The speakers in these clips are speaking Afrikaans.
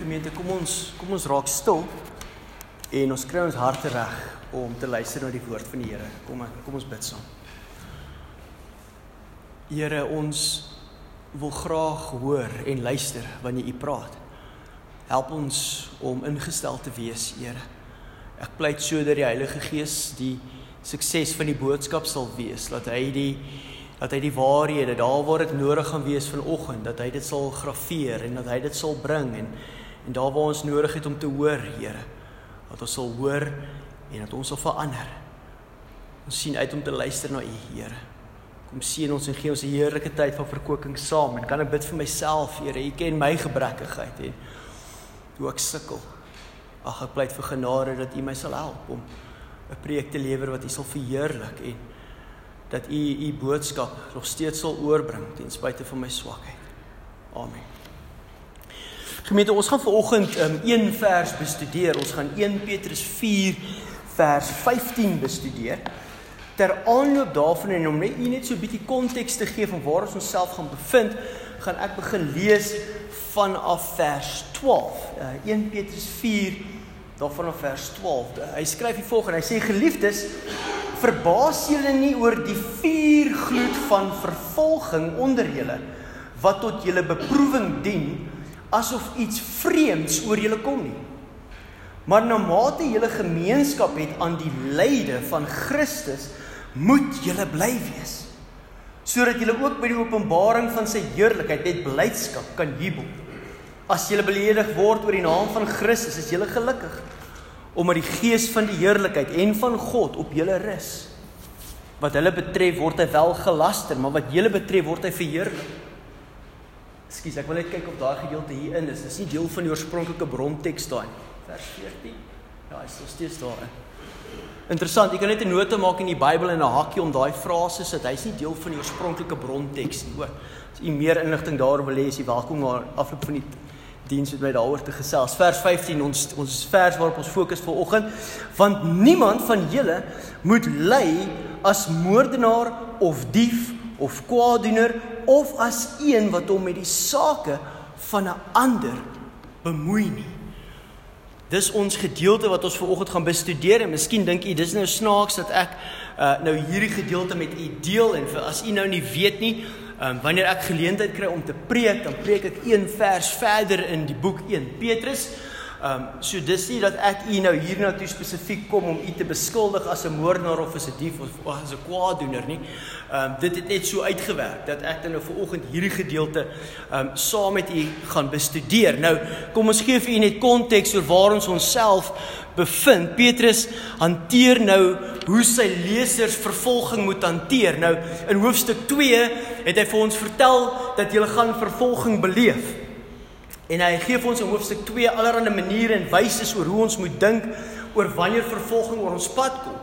Gemeente, kom ons kom ons raak stil en ons kry ons harte reg om te luister na die woord van die Here. Kom kom ons bid saam. Here, ons wil graag hoor en luister wanneer U praat. Help ons om ingestel te wees, Here. Ek pleit sodat die Heilige Gees die sukses van die boodskap sal wees, dat hy die dat hy die waarhede daar waar dit nodig gaan wees vanoggend dat hy dit sal graweer en dat hy dit sal bring en en daar waar ons nodig het om te hoor Here dat ons sal hoor en dat ons sal verander ons sien uit om te luister na u Here kom sien ons en gee ons 'n heerlike tyd van verkoeking saam en kan ek bid vir myself Here u ken my gebrekkigheid en hoe ek sukkel ag ek pleit vir genade dat u my sal help om 'n preek te lewer wat u sal verheerlik en dat u u boodskap nog steeds sal oorbring ten spyte van my swakheid. Amen. Gemeente, ons gaan vanoggend um, een vers bestudeer. Ons gaan 1 Petrus 4 vers 15 bestudeer. Ter aanloop daarvan en om net u net so 'n bietjie konteks te gee van waar ons onsself gaan bevind, gaan ek begin lees vanaf vers 12. Uh, 1 Petrus 4 daarvan af vers 12. Hy skryf hier volgens en hy sê geliefdes verbaas julle nie oor die vuurgloed van vervolging onder julle wat tot julle beproewing dien asof iets vreemds oor julle kom nie. Maar na mate julle gemeenskap het aan die lyde van Christus, moet julle bly wees sodat julle ook by die openbaring van sy heerlikheid met blydskap kan jubel. As julle beledig word oor die naam van Christus, is julle gelukkig omdat die gees van die heerlikheid en van God op julle rus. Wat hulle betref word hy wel gelaster, maar wat julle betref word hy verheerlik. Ekskuus, ek wil net kyk of daai gedeelte hier in is. Dis nie deel van die oorspronklike bronteks daai vers 14. Ja, is nog steeds daar. Interessant, jy kan net 'n nota maak in die Bybel en 'n hakkie om daai frase sit. Hy's nie deel van die oorspronklike bronteks nie, hoor. As jy meer inligting daaroor wil hê, is jy welkom na afloop van die diens met my daaroor te gesels. Vers 15 ons ons vers waarop ons fokus vir oggend, want niemand van julle moet ly as moordenaar of dief of kwaadoener of as een wat hom met die sake van 'n ander bemoei nie. Dis ons gedeelte wat ons vanoggend gaan bestudeer en miskien dink u dis nou snaaks dat ek uh, nou hierdie gedeelte met u deel en vir as u nou nie weet nie, um, wanneer ek geleentheid kry om te preek, dan preek ek een vers verder in die boek 1 Petrus. Ehm um, so dis nie dat ek u nou hierna toe spesifiek kom om u te beskuldig as 'n moordenaar of as 'n dief of, of as 'n kwaadoener nie. Ehm um, dit het net so uitgewerk dat ek dan nou vanoggend hierdie gedeelte ehm um, saam met u gaan bestudeer. Nou kom ons gee vir u net konteks oor waar ons onsself bevind. Petrus hanteer nou hoe sy lesers vervolging moet hanteer. Nou in hoofstuk 2 het hy vir ons vertel dat jy gaan vervolging beleef. En hy gee vir ons in hoofstuk 2 allerlei maniere en wyse oor hoe ons moet dink oor wanneer vervolging oor ons pad kom.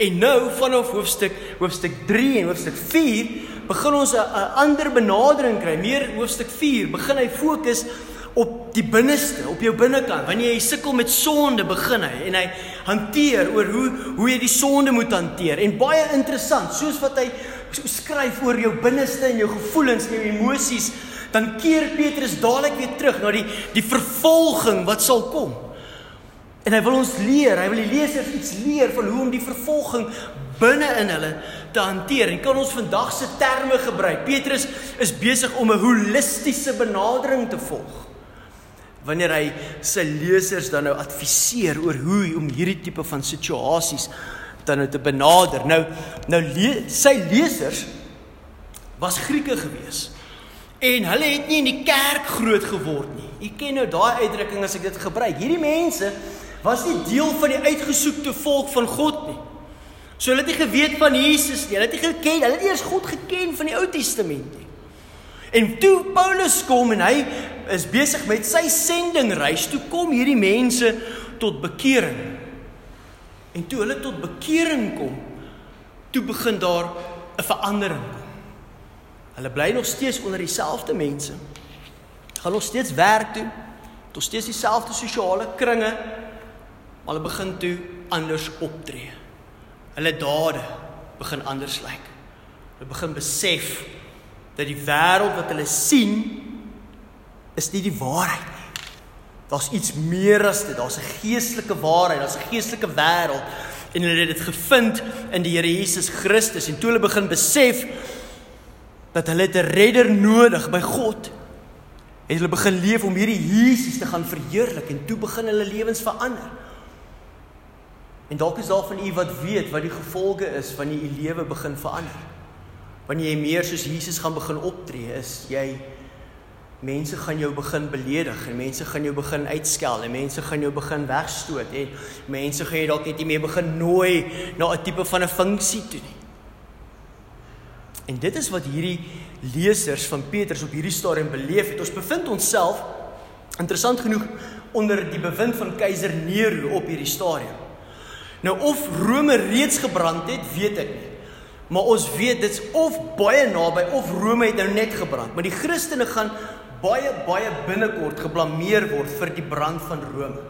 En nou vanaf hoofstuk hoofstuk 3 en hoofstuk 4 begin ons 'n ander benadering kry. Meer hoofstuk 4 begin hy fokus op die binneste, op jou binnekant. Wanneer jy sukkel met sonde, begin hy en hy hanteer oor hoe hoe jy die sonde moet hanteer. En baie interessant, soos wat hy skryf oor jou binneste en jou gevoelens en jou emosies, dan keer Petrus dadelik weer terug na die die vervolging wat sal kom. En hy wil ons leer, hy wil die lesers iets leer van hoe om die vervolging binne in hulle te hanteer. En kan ons vandag se terme gebruik? Petrus is besig om 'n holistiese benadering te volg wanneer hy sy lesers dan nou adviseer oor hoe om hierdie tipe van situasies dan nou te benader. Nou nou le sy lesers was Grieke gewees. En hulle het nie in die kerk groot geword nie. U ken nou daai uitdrukking as ek dit gebruik. Hierdie mense was nie deel van die uitgesoekte volk van God nie. So hulle het nie geweet van Jesus nie. Hulle het nie geken, hulle het nie eens God geken van die Ou Testament nie. En toe Paulus kom en hy is besig met sy sendingreis, toe kom hierdie mense tot bekering. En toe hulle tot bekering kom, toe begin daar 'n verandering kom. Hulle bly nog steeds onder dieselfde mense. Gaan nog steeds werk toe, tot steeds dieselfde sosiale kringe, maar hulle begin toe anders optree. Hulle dade begin anders lyk. Hulle begin besef dat die wêreld wat hulle sien is nie die waarheid nie. Daar's iets meer as dit. Daar's 'n geestelike waarheid, daar's 'n geestelike wêreld en hulle het dit gevind in die Here Jesus Christus en toe hulle begin besef dat hulle 'n redder nodig by God het hulle begin leef om hierdie Jesus te gaan verheerlik en toe begin hulle lewens verander. En dalk is daar van u wat weet wat die gevolge is wanneer u lewe begin verander. Wanneer jy meer soos Jesus gaan begin optree, is jy mense gaan jou begin beledig en mense gaan jou begin uitskel en mense gaan jou begin wegstoot en mense gaan jy dalk net nie meer begin nooi na 'n tipe van 'n funksie toe nie. En dit is wat hierdie lesers van Petrus op hierdie stadium beleef het. Ons bevind onsself interessant genoeg onder die bewind van keiser Nero op hierdie stadium. Nou of Rome reeds gebrand het, weet ek nie. Maar ons weet dit's of baie naby of Rome het nou net gebrand. Maar die Christene gaan baie baie binnekort geblameer word vir die brand van Rome.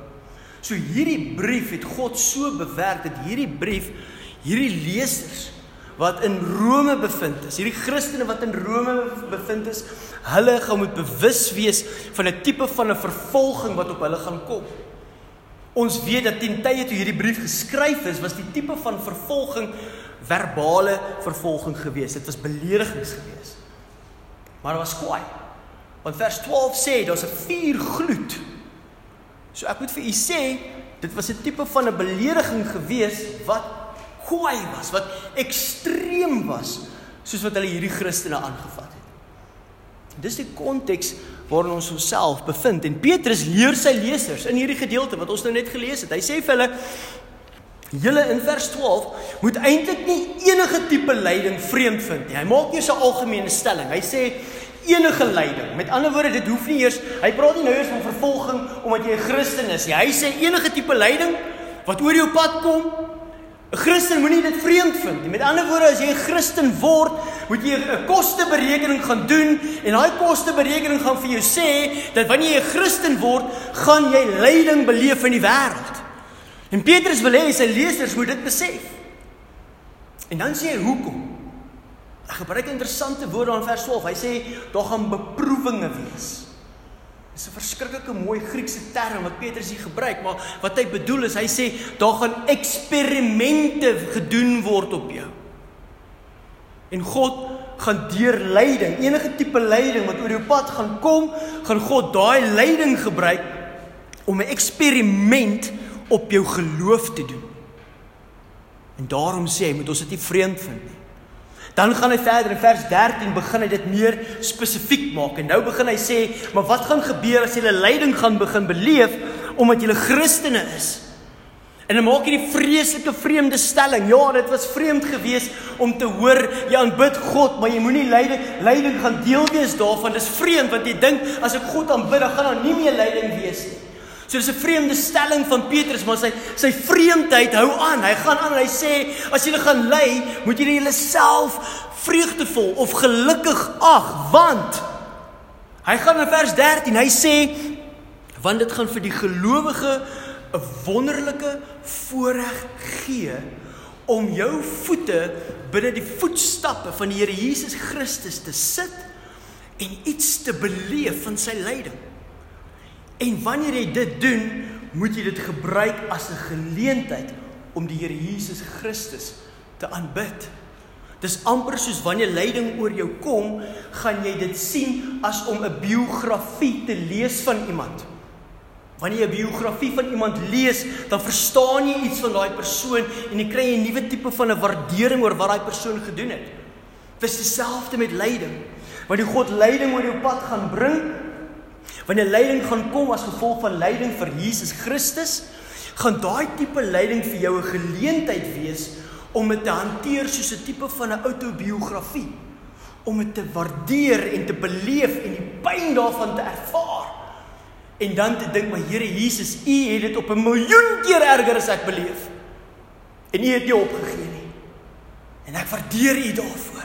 So hierdie brief het God so bewerk dat hierdie brief hierdie lesers wat in Rome bevind is, hierdie Christene wat in Rome bevind is, hulle gaan moet bewus wees van 'n tipe van 'n vervolging wat op hulle gaan kom. Ons weet dat teen tye toe hierdie brief geskryf is, was die tipe van vervolging verbale vervolging geweest. Dit was beledigings geweest. Maar dit was kwaai. Want vers 12 sê daar's 'n vuur gloed. So ek moet vir u sê, dit was 'n tipe van 'n belediging gewees wat kwaai was, wat ekstreem was, soos wat hulle hierdie Christene aangevat het. Dis die konteks waarin ons onsself bevind en Petrus leer sy lesers in hierdie gedeelte wat ons nou net gelees het. Hy sê vir hulle Julle in vers 12 moet eintlik nie enige tipe lyding vreemd vind nie. Hy maak nie so 'n algemene stelling. Hy sê enige lyding. Met ander woorde, dit hoef nie eers hy praat nie nou eers van vervolging omdat jy 'n Christen is nie. Hy sê enige tipe lyding wat oor jou pad kom, 'n Christen moenie dit vreemd vind nie. Met ander woorde, as jy 'n Christen word, moet jy 'n kosteberekening gaan doen en daai kosteberekening gaan vir jou sê dat wanneer jy 'n Christen word, gaan jy lyding beleef in die wêreld. En Petrus wil hê sy lesers moet dit besef. En dan sê hy hoekom? Hy gebruik 'n interessante woord daar in vers 12. Hy sê daar gaan beproewinge wees. Dis 'n verskriklike mooi Griekse term wat Petrus hier gebruik, maar wat hy bedoel is hy sê daar gaan eksperimente gedoen word op jou. En God gaan deur lyding, enige tipe lyding wat oor jou pad gaan kom, gaan God daai lyding gebruik om 'n eksperiment op jou geloof te doen. En daarom sê hy moet ons dit nie vreemd vind nie. Dan gaan hy verder in vers 13 begin hy dit meer spesifiek maak en nou begin hy sê, maar wat gaan gebeur as julle lyding gaan begin beleef omdat julle Christene is? En dan maak hy die vreeslike vreemde stelling. Ja, dit was vreemd geweest om te hoor jy aanbid God, maar jy moenie lyding lyding gaan deel wees daarvan. Dis vreemd want jy dink as ek God aanbid, dan gaan daar nie meer lyding wees nie. So dis 'n vreemde stelling van Petrus, maar sy sy vreemdheid hou aan. Hy gaan aan en hy sê as jy gaan ly, moet jy jouself vreugdevol of gelukkig ag, want hy gaan in vers 13, hy sê want dit gaan vir die gelowige 'n wonderlike voorreg gee om jou voete binne die voetstappe van die Here Jesus Christus te sit en iets te beleef van sy lyding. En wanneer jy dit doen, moet jy dit gebruik as 'n geleentheid om die Here Jesus Christus te aanbid. Dis amper soos wanneer lyding oor jou kom, gaan jy dit sien as om 'n biografie te lees van iemand. Wanneer jy 'n biografie van iemand lees, dan verstaan jy iets van daai persoon en jy kry 'n nuwe tipe van 'n waardering oor wat daai persoon gedoen het. Dis dieselfde met lyding. Wanneer God lyding oor jou pad gaan bring, Wanneer lyding gaan kom as gevolg van lyding vir Jesus Christus, gaan daai tipe lyding vir jou 'n geleentheid wees om dit te hanteer soos 'n tipe van 'n autobiografie, om dit te waardeer en te beleef en die pyn daarvan te ervaar. En dan te dink, maar Here Jesus, U het dit op 'n miljoen keer erger as ek beleef. En U het nie opgegee nie. En ek waardeer U daarvoor.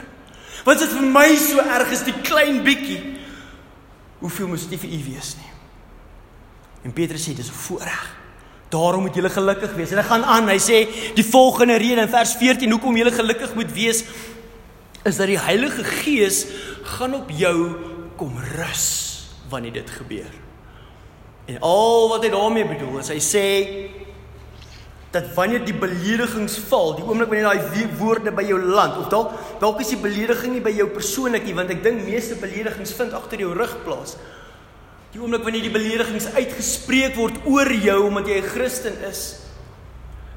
Wat is vir my so erg is die klein bietjie hoeveel moet dit vir u wees nie. En Petrus sê dis 'n voorreg. Daarom moet julle gelukkig wees. Hulle gaan aan. Hy sê die volgende rede in vers 14 hoekom julle gelukkig moet wees is dat die Heilige Gees gaan op jou kom rus wanneer dit gebeur. En al wat hy daarmee bedoel is hy sê dat wanneer die beledigings val, die oomblik wanneer daai woorde by jou land of dalk dalk is die belediging nie by jou persoonlik nie, want ek dink meeste beledigings vind agter jou rug plaas. Die oomblik wanneer die beledigings uitgespreek word oor jou omdat jy 'n Christen is,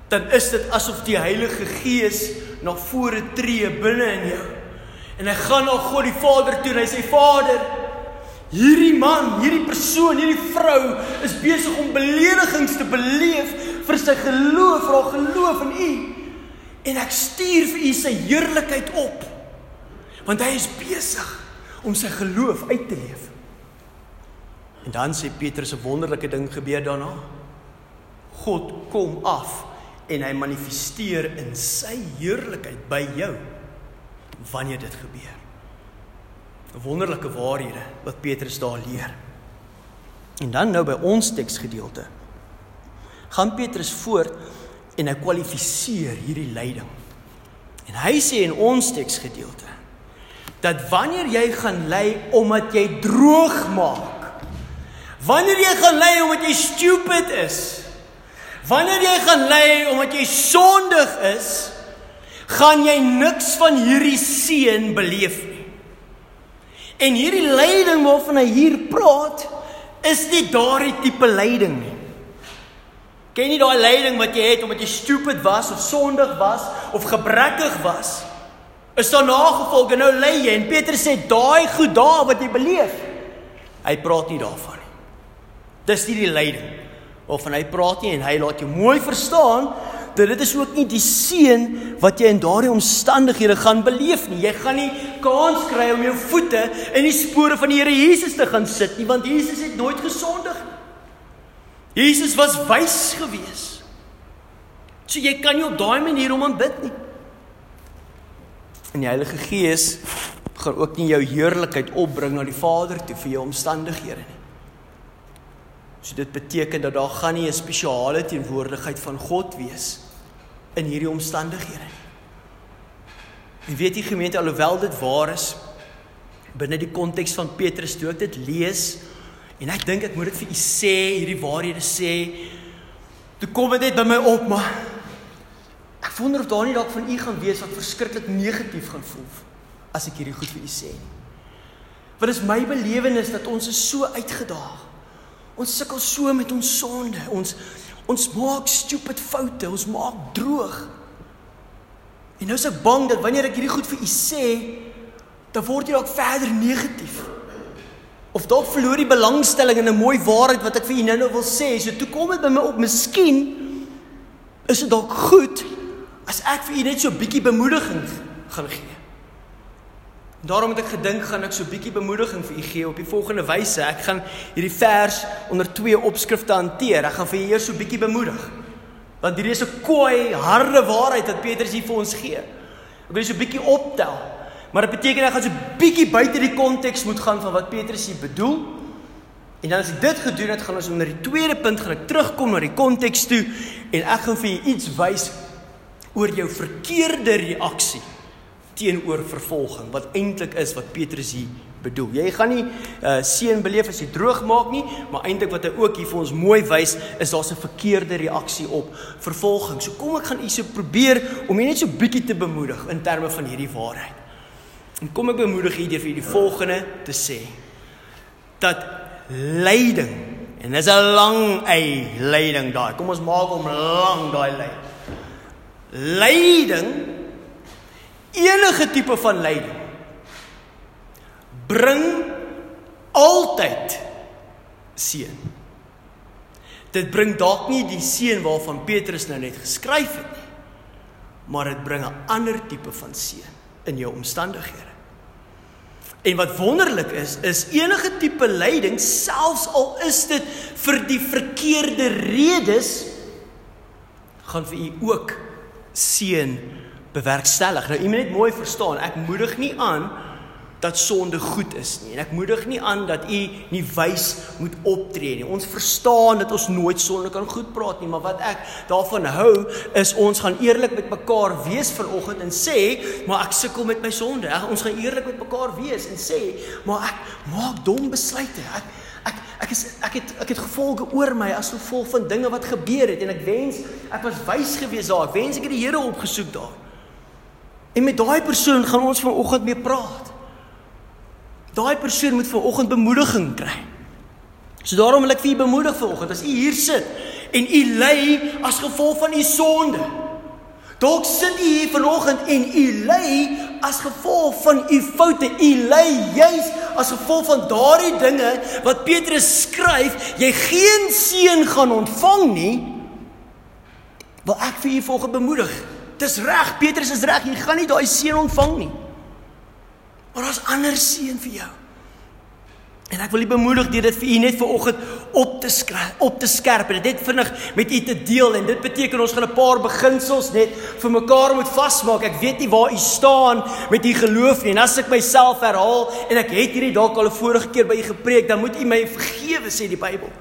dan is dit asof die Heilige Gees na vore tree binne in jou. En hy gaan na God die Vader toe en hy sê Vader, hierdie man, hierdie persoon, hierdie vrou is besig om beledigings te beleef vir sy geloof, vir haar geloof in U. En ek stuur vir U sy heerlikheid op. Want hy is besig om sy geloof uit te leef. En dan sê Petrus 'n wonderlike ding gebeur daarna. God kom af en hy manifesteer in sy heerlikheid by jou wanneer dit gebeur. 'n Wonderlike waarhede wat Petrus daar leer. En dan nou by ons teksgedeelte gaan Petrus voort en hy kwalifiseer hierdie lyding. En hy sê in ons teksgedeelte dat wanneer jy gaan ly omdat jy droog maak, wanneer jy gaan ly omdat jy stupid is, wanneer jy gaan ly omdat jy sondig is, gaan jy niks van hierdie seën beleef nie. En hierdie lyding waarvan hy hier praat, is nie daardie tipe lyding nie. Ken jy daai lyding wat jy het omdat jy stupid was of sondig was of gebrekkig was? Is daar nagevolge nou lê jy en Petrus sê daai goed daar wat jy beleef. Hy praat nie daarvan nie. Dis nie die lyding waarvan hy praat nie en hy laat jou mooi verstaan dat dit is ook nie die seën wat jy in daardie omstandighede gaan beleef nie. Jy gaan nie kans kry om jou voete in die spore van die Here Jesus te gaan sit nie want Jesus het nooit gesondig nie. Jesus was wys gewees. So jy kan nie op daai manier hom aanbid nie. En die Heilige Gees gaan ook nie jou heerlikheid opbring na die Vader toe vir jou omstandighede nie. So dit beteken dat daar gaan nie 'n spesiale teenwoordigheid van God wees in hierdie omstandighede nie. En weet jy gemeente alhoewel dit waar is binne die konteks van Petrus toe ek dit lees En ek dink ek moet dit vir u sê, hierdie waarhede sê. Toe kom dit net by my op, maar ek wonder of daar nie dalk van u gaan wees wat verskriklik negatief gaan voel as ek hierdie goed vir u sê. Want is my belewenis dat ons is so uitgedaag. Ons sukkel so met ons sonde. Ons ons maak stupid foute, ons maak droog. En nou is ek bang dat wanneer ek hierdie goed vir u sê, dan word jy dalk verder negatief. Of dalk verloor die belangstelling in 'n mooi waarheid wat ek vir julle nou wil sê. So toe kom dit by my op, miskien is dit dalk goed as ek vir julle net so 'n bietjie bemoediging gaan gee. Daarom het ek gedink gaan ek so 'n bietjie bemoediging vir u gee op die volgende wyse. Ek gaan hierdie vers onder twee opskrifte hanteer. Ek gaan vir julle eers so 'n bietjie bemoedig. Want hierdie is 'n kooi, harde waarheid wat Petrus hier vir ons gee. Ek wil so 'n bietjie optel. Maar dit beteken ek gaan so 'n bietjie buite die konteks moet gaan van wat Petrus hier bedoel. En dan as ek dit gedoen het, gaan ons onder die tweede punt gaan ek terugkom na die konteks toe en ek gaan vir julle iets wys oor jou verkeerde reaksie teenoor vervolging wat eintlik is wat Petrus hier bedoel. Jy gaan nie uh, seën beleef as jy droog maak nie, maar eintlik wat hy ook hier vir ons mooi wys is daar's 'n verkeerde reaksie op vervolging. So kom ek gaan u so probeer om jy net so bietjie te bemoedig in terme van hierdie waarheid. En kom ek bemoedig u deur vir die volgende te sê dat lyding en dis 'n lang ei lyding daai. Kom ons maak hom lang daai ly. Lyding enige tipe van lyding bring altyd seën. Dit bring dalk nie die seën waarvan Petrus nou net geskryf het nie, maar dit bring 'n ander tipe van seën in jou omstandighede. En wat wonderlik is, is enige tipe lyding, selfs al is dit vir die verkeerde redes, gaan vir u ook seën bewerkstellig. Nou, u moet net mooi verstaan, ek moedig nie aan dat sonde goed is nie. En ek moedig nie aan dat u nie wys moet optree nie. Ons verstaan dat ons nooit sonde kan goed praat nie, maar wat ek daarvan hou is ons gaan eerlik met mekaar wees vanoggend en sê, maar ek sukkel met my sonde. Ek, ons gaan eerlik met mekaar wees en sê, maar ek maak dom besluite. Ek ek ek is ek het ek het gevolge oor my as gevolg van dinge wat gebeur het en ek wens ek was wys gewees daar. Ek wens ek het die Here opgesoek daar. En met daai persoon gaan ons vanoggend mee praat. Daai persoon moet vanoggend bemoediging kry. So daarom wil ek vir u bemoedig vanoggend as u hier sit en u ly as gevolg van u sonde. Dalk sit u hier vanoggend en u ly as gevolg van u foute. U ly juis as gevolg van daardie dinge wat Petrus skryf, jy geen seën gaan ontvang nie. Wil ek vir u volgens bemoedig. Dis reg, Petrus is reg, jy gaan nie daai seën ontvang nie. Maar daar's ander seën vir jou. En ek wil u bemoedig deur dit vir u net vanoggend op te skryf, op te skerp en dit vinnig met u te deel en dit beteken ons gaan 'n paar beginsels net vir mekaar moet vasmaak. Ek weet nie waar u staan met u geloof nie en as ek myself herhaal en ek het hierdie dalk al 'n vorige keer by u gepreek, dan moet u my vergewe sê die Bybel.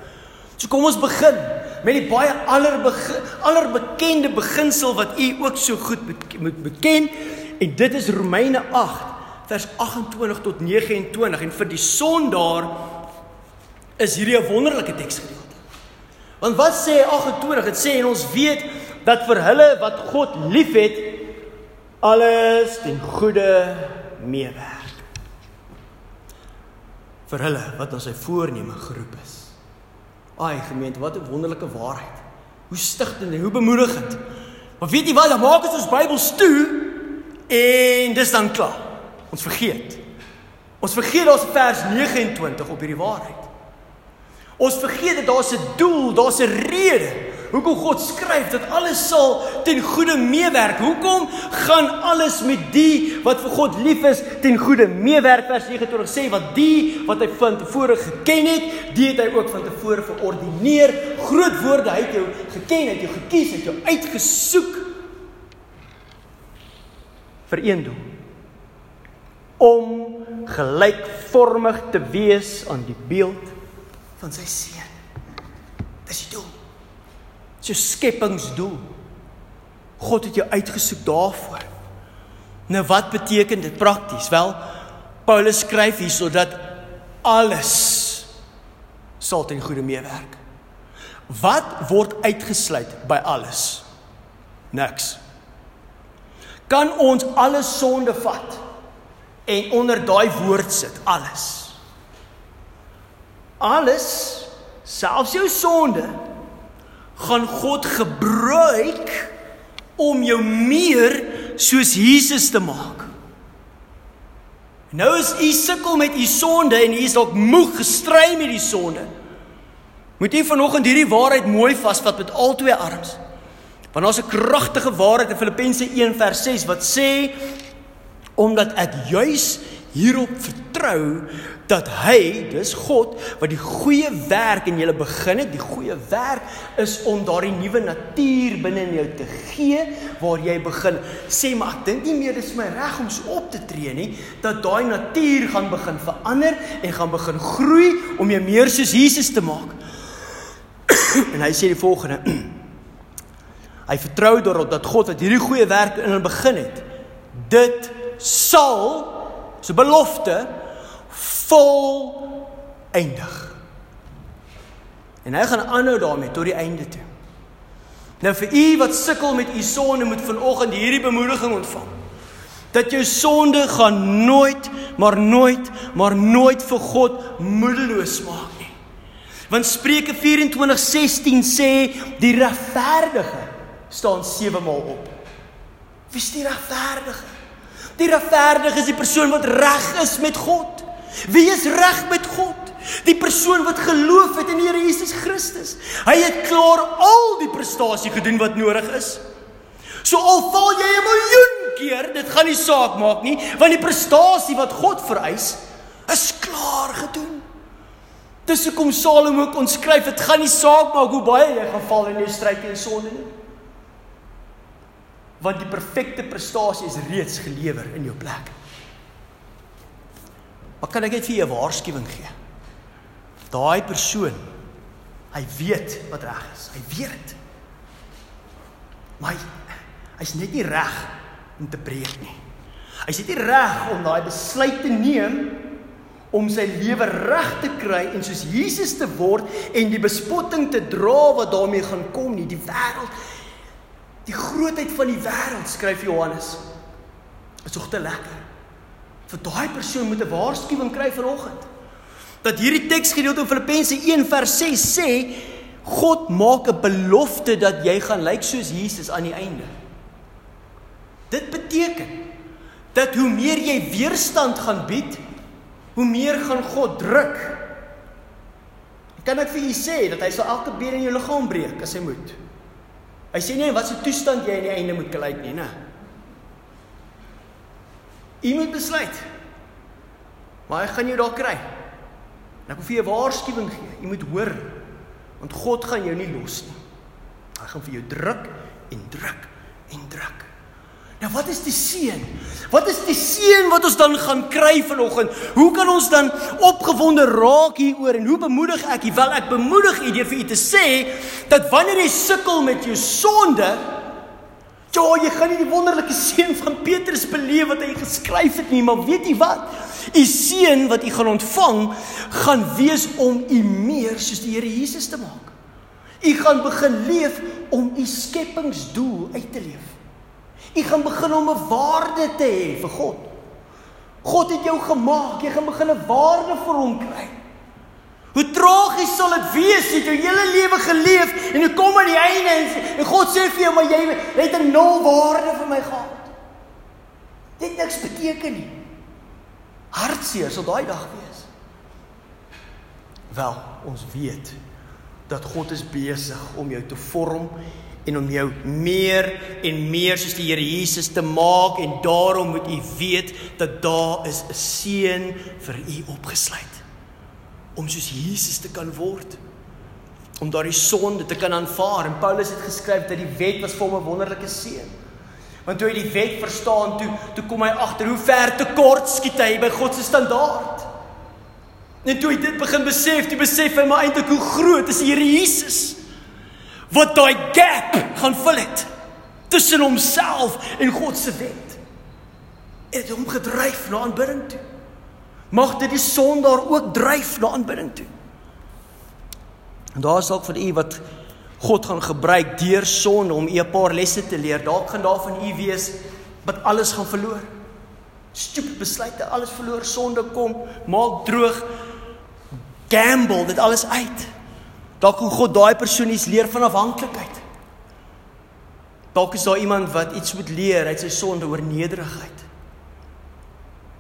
So kom ons begin met die baie allerbegin allerbekende beginsel wat u ook so goed moet beken en dit is Romeine 8 vers 28 tot 29 en vir die sondaar is hierdie 'n wonderlike teksgedeelte. Want wat sê 28? Dit sê en ons weet dat vir hulle wat God liefhet alles ten goeie meewerk. Vir hulle wat aan sy voorneme geroep is. Ai gemeente, wat 'n wonderlike waarheid. Hoe stigtend en hoe bemoedigend. Maar weet jy wat, dan maak ons ons Bybels toe en dis dan klaar. Ons vergeet. Ons vergeet daar's vers 29 op hierdie waarheid. Ons vergeet dat daar's 'n doel, daar's 'n rede hoekom God skryf dat alles sal ten goeie meewerk. Hoekom gaan alles met die wat vir God lief is ten goeie meewerk? Vers 29 sê wat die wat hy van tevore geken het, die het hy ook van tevore verordineer. Groot woorde, hy het jou geken, hy het jou gekies, hy het jou uitgesoek vir een doel om gelykvormig te wees aan die beeld van sy seun. Dis die doel. Dis jou skepingsdoel. God het jou uitgesoek daarvoor. Nou wat beteken dit prakties? Wel, Paulus skryf hier sodat alles sal ten goeie meewerk. Wat word uitgesluit by alles? Niks. Kan ons alles sonde vat? En onder daai woord sit alles. Alles, selfs jou sonde, gaan God gebruik om jou meer soos Jesus te maak. Nou is u sukkel met u sonde en u is dalk moeg gestry met die sonde. Moet u vanoggend hierdie waarheid mooi vasvat met al twee arms. Want daar's 'n kragtige waarheid in Filippense 1 vers 6 wat sê omdat ek juis hierop vertrou dat hy, dis God, wat die goeie werk in julle begin het, die goeie werk is om daardie nuwe natuur binne in jou te gee waar jy begin sê maar ek dink nie meer dis my reg om so op te tree nie, dat daai natuur gaan begin verander en gaan begin groei om jou meer soos Jesus te maak. en hy sê die volgende Hy vertrou daarop dat God wat hierdie goeie werk in hom begin het, dit sal so belofte vol eindig. En hy gaan aanhou daarmee tot die einde toe. Nou vir u wat sukkel met u sonde moet vanoggend hierdie bemoediging ontvang. Dat jou sonde gaan nooit, maar nooit, maar nooit vir God moedeloos maak nie. Want Spreuke 24:16 sê die regverdige staan 7 maal op. Wie is die regverdige? Die regverdige is die persoon wat reg is met God. Wie is reg met God? Die persoon wat geloof het in die Here Jesus Christus. Hy het klaar al die prestasie gedoen wat nodig is. So al val jy 'n miljoen keer, dit gaan nie saak maak nie, want die prestasie wat God vereis, is klaar gedoen. Dis hoekom Salomo kon skryf, dit gaan nie saak maak hoe baie jy gaan val in jou stryd teen sonde nie want die perfekte prestasie is reeds gelewer in jou plek. Maar kan ek net vir jou 'n waarskuwing gee? Daai persoon, hy weet wat reg is. Hy weet dit. Maar hy, hy's net nie reg om te breek nie. Hy's net nie reg om daai besluit te neem om sy lewe reg te kry en soos Jesus te word en die bespotting te dra wat daarmee gaan kom nie die wêreld die grootheid van die wêreld skryf Johannes is tog te lekker vir daai persoon moet 'n waarskuwing kry vanoggend dat hierdie teksgedeelte in Filippense 1 vers 6 sê God maak 'n belofte dat jy gaan lyk soos Jesus aan die einde dit beteken dat hoe meer jy weerstand gaan bied hoe meer gaan God druk. Kan ek vir u sê dat hy sal elke been in jou liggaam breek as hy moet? Hy sê nie wat se toestand jy aan die einde moet kyk nie, né? U moet besluit. Maar hy gaan jou daar kry. En ek wil vir jou waarskuwing gee. Jy moet hoor want God gaan jou nie los nie. Hy gaan vir jou druk en druk en druk. Nou wat is die seën? Wat is die seën wat ons dan gaan kry vanoggend? Hoe kan ons dan opgewonde raak hieroor en hoe bemoedig ek u? Wel ek bemoedig u deur vir u te sê dat wanneer jy sukkel met jou sonde, ja, jy gaan nie die wonderlike seën van Petrus beleef wat hy geskryf het nie, maar weet jy wat? U seën wat u gaan ontvang, gaan wees om u meer soos die Here Jesus te maak. U gaan begin leef om u skepingsdoel uit te leef. Jy gaan begin om 'n waarde te hê vir God. God het jou gemaak, jy gaan begin 'n waarde vir hom kry. Hoe tragies sal dit wees as jy jou hele lewe geleef en jy kom aan die einde en, en God sê vir jou maar jy het 'n nul waarde vir my gehad. Dit niks beteken nie. Hartseer sal daai dag wees. Wel, ons weet dat God is besig om jou te vorm en om jou meer en meer soos die Here Jesus te maak en daarom moet u weet dat daar is 'n seën vir u opgesluit. Om soos Jesus te kan word. Om daardie sonde te kan aanvaar. En Paulus het geskryf dat die wet was vir hom 'n wonderlike seën. Want toe hy die wet verstaan toe toe kom hy agter hoe ver te kort skiet hy by God se standaard. En toe hy dit begin besef toe besef hy maar eintlik hoe groot is die Here Jesus wat daai gap gaan vul het tussen homself en God se wet. Het hom gedryf na aanbidding toe. Mag dit die sondaar ook dryf na aanbidding toe. En daar is dalk vir u wat God gaan gebruik deur sonde om u 'n paar lesse te leer. Dalk gaan daar van u wees wat alles gaan verloor. Stupid besluite, alles verloor, sonde kom, maak droog, gamble dit alles uit. Dalk hoe God daai persoon iets leer van afhanklikheid. Dalk is daar iemand wat iets moet leer uit sy sonde oor nederigheid.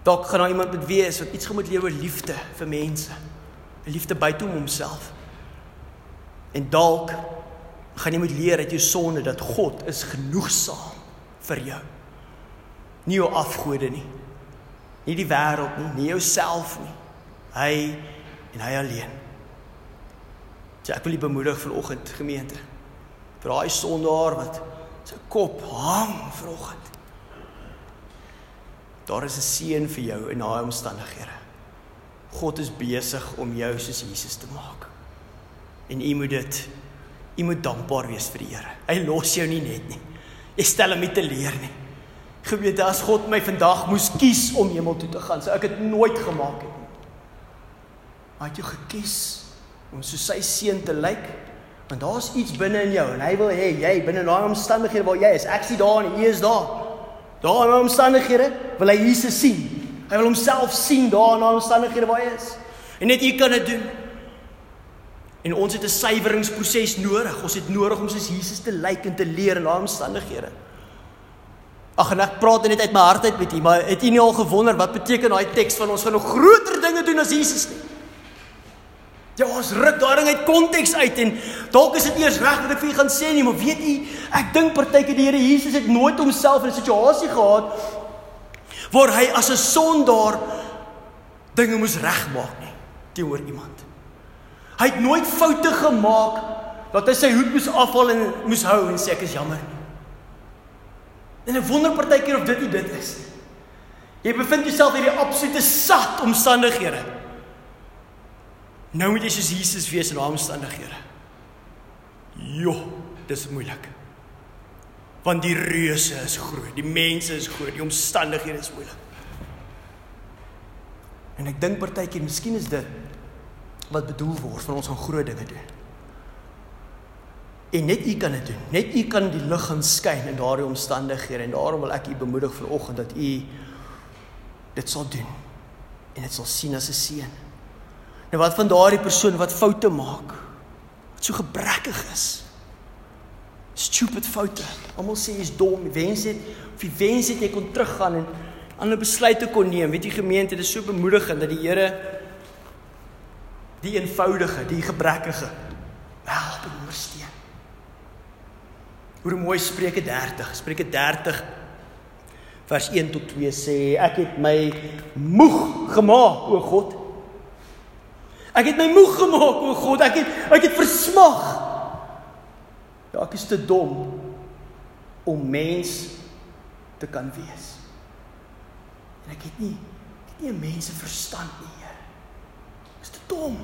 Dalk gaan daar iemand moet wees wat iets moet leer oor liefde vir mense. 'n Liefde buite homself. En dalk gaan jy moet leer uit jou sonde dat God is genoegsaam vir jou. Nie jou afgode nie. Nie die wêreld nie, nie jouself nie. Hy en hy alleen. So ek wil u bemoedig vanoggend gemeente. Vir daai sondaar wat sy kop hang vanoggend. Daar is 'n seën vir jou in daai omstandighede. God is besig om jou soos Jesus te maak. En u moet dit u moet dankbaar wees vir die Here. Hy los jou nie net nie. Jy stel hom nie te leer nie. Gemeente, as God my vandag moes kies om hemel toe te gaan, sou ek dit nooit gemaak het nie. Hy het jou gekies om so sy seun te lyk. Want daar's iets binne in jou en hy wil hê jy binne daai omstandighede waar jy is, ek sien daar en hy is daar. Daar in omstandighede wil hy Jesus sien. Hy wil homself sien daar in daai omstandighede waar hy is. En net u kan dit doen. En ons het 'n suiweringsproses nodig. Ons het nodig om soos Jesus te lyk en te leer in daai omstandighede. Ag en ek praat net uit my hart uit met u, maar het u nie al gewonder wat beteken daai teks van ons gaan nog groter dinge doen as Jesus nie? Ja, ons ruk daai ding uit konteks uit en dalk is dit eers reg wat ek vir julle gaan sê nie, maar weet u, ek dink partyke die Here Jesus het nooit homself in 'n situasie gehad waar hy as 'n sondaar dinge moes regmaak nie teenoor iemand. Hy het nooit foute gemaak dat hy sy hoed moes afhaal en moes hou en sê ek is jammer nie. En ek wonder partykeer of dit nie dit is nie. Jy bevind jouself in hierdie absolute sat omstandighede. Nou moet jy soos Jesus wees in daardie omstandighede. Jo, dis moeilik. Want die reuse is groot, die mense is groot, die omstandighede is moeilik. En ek dink partykeer miskien is dit wat bedoel word van ons gaan groot dinge doen. En net u kan dit doen. Net u kan die lig gaan skyn in daardie omstandighede en daarom wil ek u bemoedig vanoggend dat u dit sal doen en dit sal sien as 'n seën. Nou wat van daardie persoon wat foute maak? Wat so gebrekkig is. Stupid foute. Almal sê jy's dom, wens dit of jy wens dit jy kon teruggaan en ander besluite kon neem. Weet jy gemeente, dit is so bemoedigend dat die Here die eenvoudige, die gebrekkige help en ondersteun. Hoe mooi Spreuke 30, Spreuke 30 vers 1 tot 2 sê ek het my moeg gemaak o God. Ek het my moeg gemaak o God, ek het ek het versmag. Ja, ek is te dom om mens te kan wees. En ek het nie ek het nie 'n mens se verstand nie, Heer. Ek is te dom.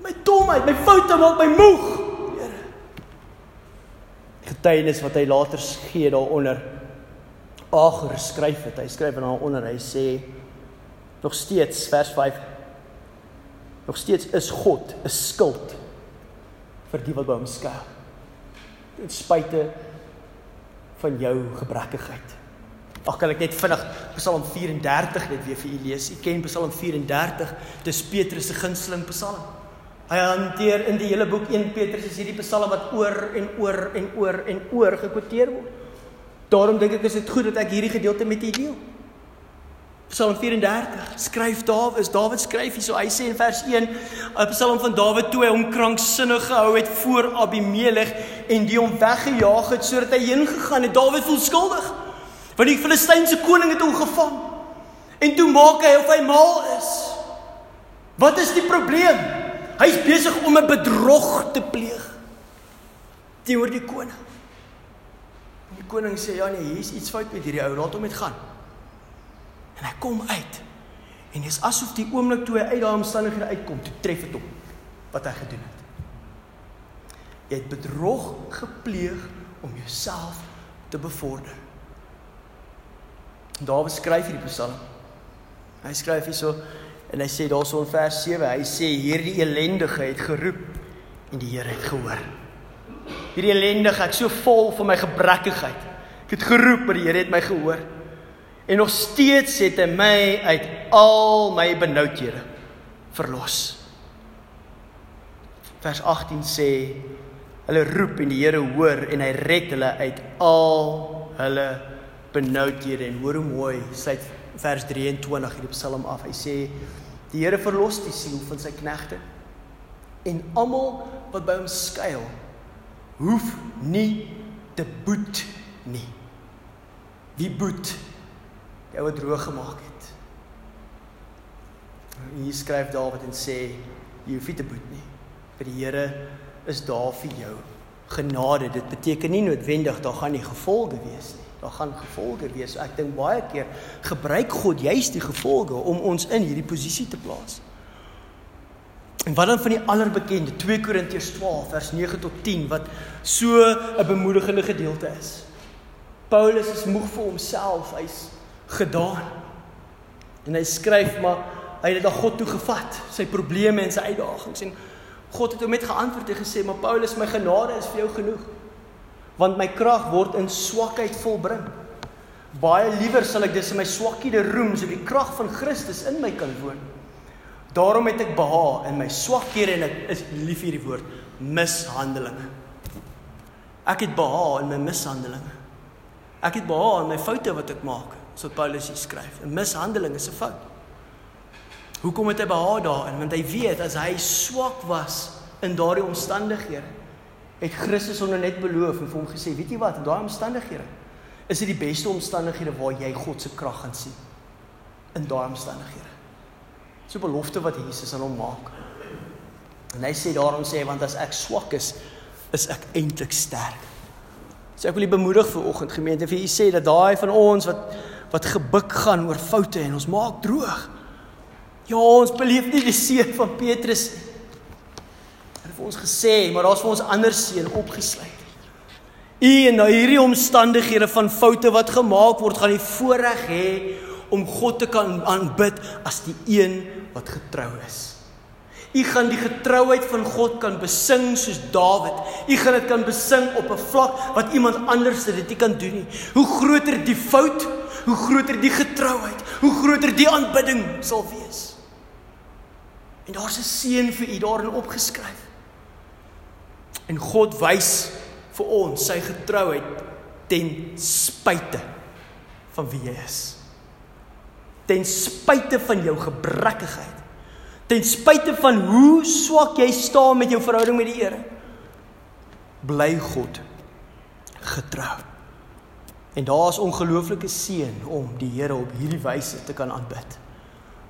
My domheid, my foute maak my moeg, Here. Getuienis wat hy later gee daaronder Ager skryf het. Hy skryf daaronder. Hy sê nog steeds vers 5 nog steeds is God 'n skild vir die wat by hom skuil. Ten spyte van jou gebrekkigheid. Ag kan ek net vinnig Psalm 34 net weer vir u lees. U ken Psalm 34, dis Petrus se gunsteling Psalm. Hy hanteer in die hele boek 1 Petrus is hierdie Psalm wat oor en oor en oor en oor gekwoteer word. Daarom dink ek is dit goed dat ek hierdie gedeelte met u deel. Psalm 34 skryf Dawid, is Dawid skryf hierso. Hy sê in vers 1, 'n Psalm van Dawid toe hy hom kranksinnig gehou het voor Abimelech en die hom weggejaag het sodat hy heen gegaan het. Dawid voel skuldig. Want die Filistynse koning het hom gevang. En toe maak hy of hy mal is. Wat is die probleem? Hy's besig om 'n bedrog te pleeg teenoor die koning koning sê ja nee, hier's iets fout met hierdie ou, laat hom net gaan. En hy kom uit. En dit is asof die oomblik toe hy uit daai omstandighede uitkom, toe tref dit hom wat hy gedoen het. Jy het bedrog gepleeg om jouself te bevorder. Dawid skryf hierdie Psalm. Hy skryf hierso en hy sê daarso in vers 7, hy sê hierdie ellendige het geroep en die Here het gehoor hierdie ellendige, ek so vol van my gebrekkigheid. Ek het geroep, maar die Here het my gehoor. En nog steeds het hy my uit al my benoudhede verlos. Vers 18 sê hulle roep en die Here hoor en hy red hulle uit al hulle benoudhede en hoor hoe mooi sy vers 23 hierdie Psalm af. Hy sê die Here verlos die siel van sy knegte en almal wat by hom skuil hoef nie te boet nie. Wie boet? Jy wat droog gemaak het. Hier skryf Dawid en sê jy hoef nie te boet nie. Vir die Here is daar vir jou genade. Dit beteken nie noodwendig daar gaan nie gevolge wees nie. Daar gaan gevolge wees. Ek dink baie keer gebruik God juist die gevolge om ons in hierdie posisie te plaas. En wat dan van die allerbekende 2 Korintiërs 12 vers 9 tot 10 wat so 'n bemoedigende gedeelte is. Paulus is moeg vir homself, hy's gedaan. En hy skryf maar hy het dit aan God toe gevat, sy probleme en sy uitdagings en God het hom met geantwoord en gesê, "Maar Paulus, my genade is vir jou genoeg, want my krag word in swakheid volbring. Baie liewer sal ek dis in my swakhede roem, so die krag van Christus in my kan woon." Daarom het ek behaag in my swakhede en ek is lief vir die woord mishandelinge. Ek het behaag in my mishandelinge. Ek het behaag in my foute wat ek maak, so Paulus hier skryf. 'n Mishandeling is 'n fout. Hoekom het hy behaag daarin? Want hy weet as hy swak was in daardie omstandighede, het Christus hom net beloof en vir hom gesê, weet jy wat, in daai omstandighede is dit die beste omstandighede waar jy God se krag gaan sien. In daai omstandighede. So belofte wat Jesus aan hom maak. En hy sê daarom sê want as ek swak is, is ek eintlik sterk. So ek wil u bemoedig vir oggend gemeente vir u sê dat daai van ons wat wat gebuk gaan oor foute en ons maak droog. Ja, ons beleef nie die seën van Petrus nie. Hy het vir ons gesê, maar daar's vir ons ander seën opgesluit. U en nou hierdie omstandighede van foute wat gemaak word, gaan die voorreg hê om God te kan aanbid as die een wat getrou is. U gaan die getrouheid van God kan besing soos Dawid. U gaan dit kan besing op 'n vlak wat iemand anders dit nie kan doen nie. Hoe groter die fout, hoe groter die getrouheid, hoe groter die aanbidding sal wees. En daar's 'n seën vir u daarin opgeskryf. En God wys vir ons sy getrouheid ten spyte van wie jy is. Ten spyte van jou gebrekkigheid ten spyte van hoe swak jy staan met jou verhouding met die Here bly God getrou. En daar is ongelooflike seën om die Here op hierdie wyse te kan aanbid.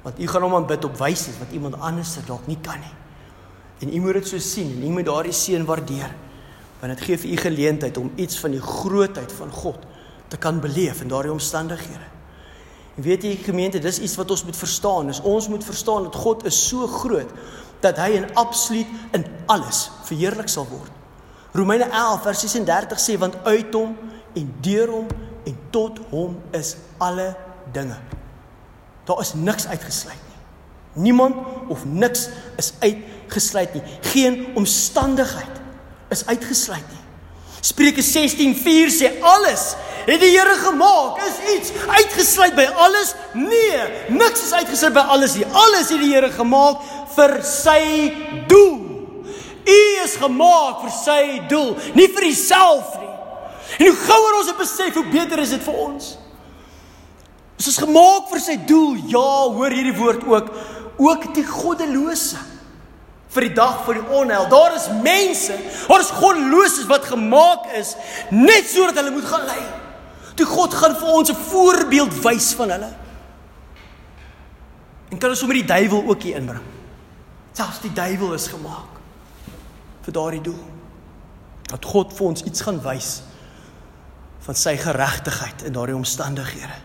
Want u gaan hom aanbid op wyse wat iemand anders dalk nie kan nie. En u moet dit so sien en u moet daardie seën waardeer. Want dit gee vir u geleentheid om iets van die grootheid van God te kan beleef in daardie omstandighede. En weet jy gemeente, dis iets wat ons moet verstaan. Is ons moet verstaan dat God is so groot dat hy in absoluut in alles verheerlik sal word. Romeine 11 vers 36 sê want uit hom en deur hom en tot hom is alle dinge. Daar is niks uitgesluit nie. Niemand of niks is uitgesluit nie. Geen omstandigheid is uitgesluit nie. Spreuke 16:4 sê alles het die Here gemaak. Is iets uitgesluit by alles? Nee, niks is uitgesluit by alles nie. Alles het die Here gemaak vir sy doel. U is gemaak vir sy doel, nie vir jouself nie. En hoe gouer ons dit besef, hoe beter is dit vir ons. Ons is gemaak vir sy doel. Ja, hoor hierdie woord ook, ook die goddelose vir die dag van die onheil. Daar is mense, daar is goddeloses wat gemaak is net sodat hulle moet gaan lei. Toe God gaan vir ons 'n voorbeeld wys van hulle. En kan ons sommer die duiwel ook hier inbring. Selfs die duiwel is gemaak vir daardie doel. Dat God vir ons iets gaan wys van sy geregtigheid in daardie omstandighede.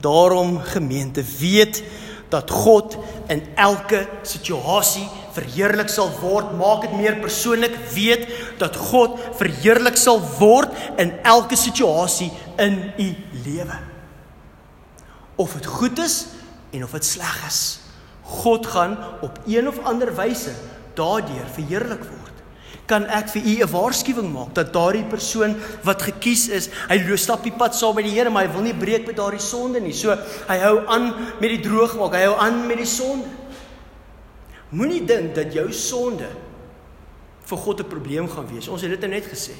Daarom gemeente weet dat God in elke situasie verheerlik sal word. Maak dit meer persoonlik. Weet dat God verheerlik sal word in elke situasie in u lewe. Of dit goed is en of dit sleg is. God gaan op een of ander wyse daardeur verheerlik word kan ek vir u 'n waarskuwing maak dat daardie persoon wat gekies is, hy loop stap die pad saam met die Here, maar hy wil nie breek met daardie sonde nie. So hy hou aan met die droog maak, hy hou aan met die sonde. Moenie dink dat jou sonde vir God 'n probleem gaan wees. Ons het dit net gesê.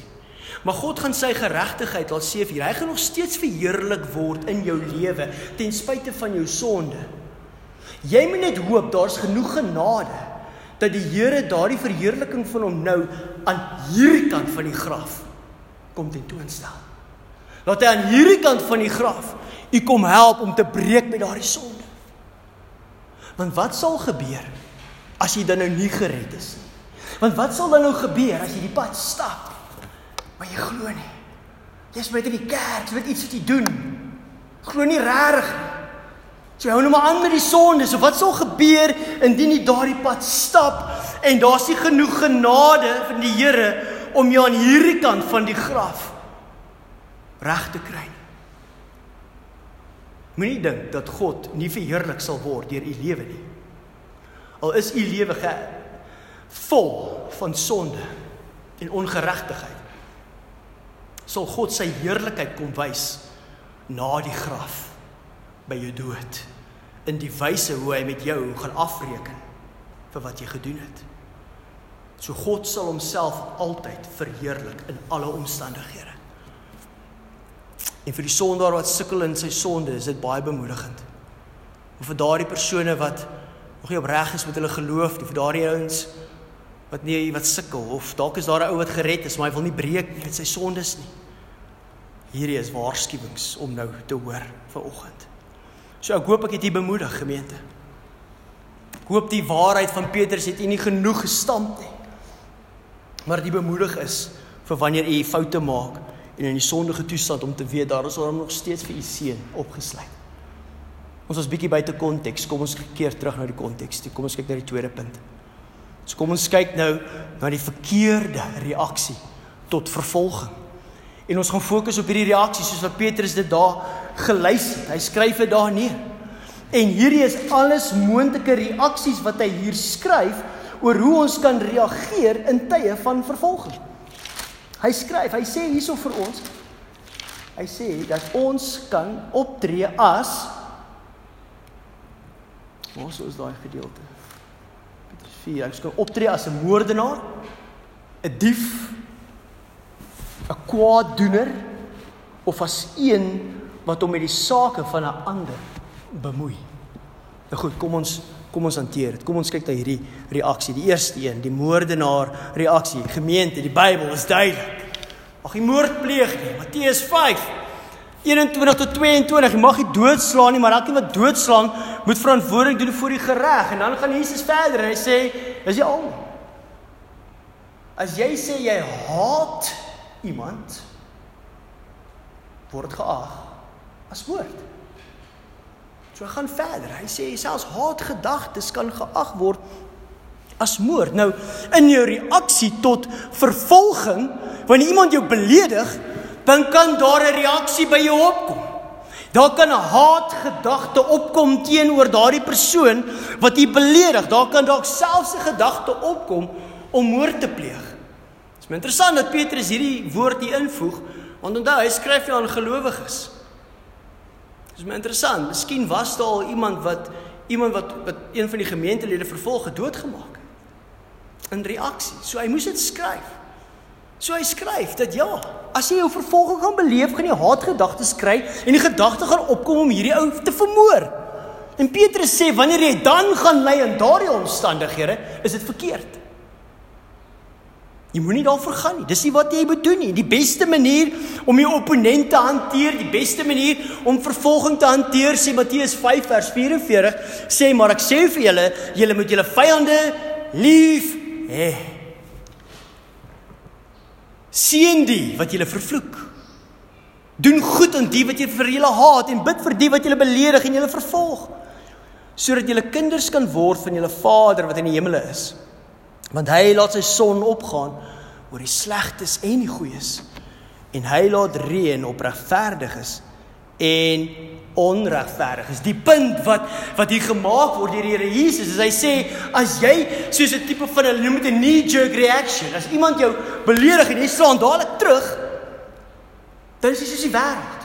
Maar God gaan sy geregtigheid laat sien vir hy gaan nog steeds verheerlik word in jou lewe ten spyte van jou sonde. Jy moet net hoop daar's genoeg genade dat die Here daardie verheerliking van hom nou aan hierdie kant van die graf kom tentoonstel. Laat hy aan hierdie kant van die graf u kom help om te breek met daardie sonde. Want wat sal gebeur as jy dan nou nie gered is nie. Want wat sal dan nou gebeur as jy die pad stap maar jy glo nie? Jy's met in die kerk, jy weet iets wat jy doen. Glo nie regtig nie. Jy hou nou maar aan met die sonde. So wat sal gebeur indien jy daardie pad stap en daar's nie genoeg genade van die Here om jou aan hierdie kant van die graf reg te kry nie? Moenie dink dat God nie verheerlik sal word deur u lewe nie. Al is u lewe ge vol van sonde en ongeregtigheid. Sal God sy heerlikheid kom wys na die graf by jou dood in die wyse hoe hy met jou gaan afreken vir wat jy gedoen het. So God sal homself altyd verheerlik in alle omstandighede. En vir die sondaar wat sukkel in sy sonde, is dit baie bemoedigend. Of vir daardie persone wat nog nie opreg is met hulle geloof nie, vir daardie ouens wat nie wat sukkel of dalk is daar 'n ou wat gered is, maar hy wil nie breek met sy sondes nie. Hierdie is waarskuwings om nou te hoor vir oggend. So ek hoop ek het u bemoedig gemeente. Ek hoop die waarheid van Petrus het u nie genoeg gestamp nie. Maar die bemoedig is vir wanneer u foute maak en in die sondige toestand om te weet daar is hom nog steeds vir u seën opgesluit. Ons was bietjie buite konteks. Kom ons keer terug na die konteks. Kom ons kyk na die tweede punt. So kom ons kyk nou na die verkeerde reaksie tot vervolging. En ons gaan fokus op hierdie reaksie soos wat Petrus dit daar gelys het. Hy skryf dit daar neer. En hierdie is alles moontlike reaksies wat hy hier skryf oor hoe ons kan reageer in tye van vervolging. Hy skryf, hy sê hierso vir ons. Hy sê dat ons kan optree as Waar is daai gedeelte? Petrus 4. Ons kan optree as 'n moordenaar, 'n dief, 'n kwaaddoener of as een wat hom met die sake van 'n ander bemoei. Nou goed, kom ons kom ons hanteer dit. Kom ons kyk na hierdie reaksie. Die eerste een, die moordenaar reaksie. Gemeente, die Bybel is duidelik. Mag jy moord pleeg nie. Matteus 5 21 tot 22. Jy mag nie doodslaan nie, maar elkeen wat doodslaan, moet verantwoording doen voor die gereg. En dan gaan Jesus verder en hy sê, is jy al? As jy sê jy haat iemand, word geag as moord. So hy gaan verder. Hy sê selfs haatgedagtes kan geag word as moord. Nou in jou reaksie tot vervolging, wanneer iemand jou beledig, dan kan daar 'n reaksie by jou opkom. Daar kan 'n haatgedagte opkom teenoor daardie persoon wat jy beledig. Daar kan dalk selfs 'n gedagte opkom om moord te pleeg. Dit is interessant dat Petrus hierdie woord hier invoeg, want onthou hy skryf aan gelowiges. Dis my interessant. Miskien was daar al iemand wat iemand wat wat een van die gemeentelede vervolg het doodgemaak. In reaksie. So hy moes dit skryf. So hy skryf dat ja, as jy jou vervolging gaan beleef, gaan jy haatgedagtes kry en die gedagte gaan opkom om hierdie ou te vermoor. En Petrus sê wanneer jy dan gaan lei in daardie omstandighede, is dit verkeerd. Jy moenie daarvoor gaan nie. Dis nie wat jy moet doen nie. Die beste manier om jou opponent te hanteer, die beste manier om vervolging te hanteer, sê Matteus 5 vers 44, sê maar ek sê vir julle, julle moet julle vyande lief hê. Seën die wat julle vervloek. Doen goed aan die wat julle vir julle haat en bid vir die wat julle beledig en julle vervolg, sodat julle kinders kan word van julle Vader wat in die hemele is want hy laat sy son opgaan oor die slegtes en die goeies. En hy laat reën op regverdiges en onregverdiges die punt wat wat hier gemaak word deur die Here Jesus is hy sê as jy soos 'n tipe van 'n noem dit 'n knee jerk reaction as iemand jou beledig en jy slaan dadelik terug dan is dit soos die wêreld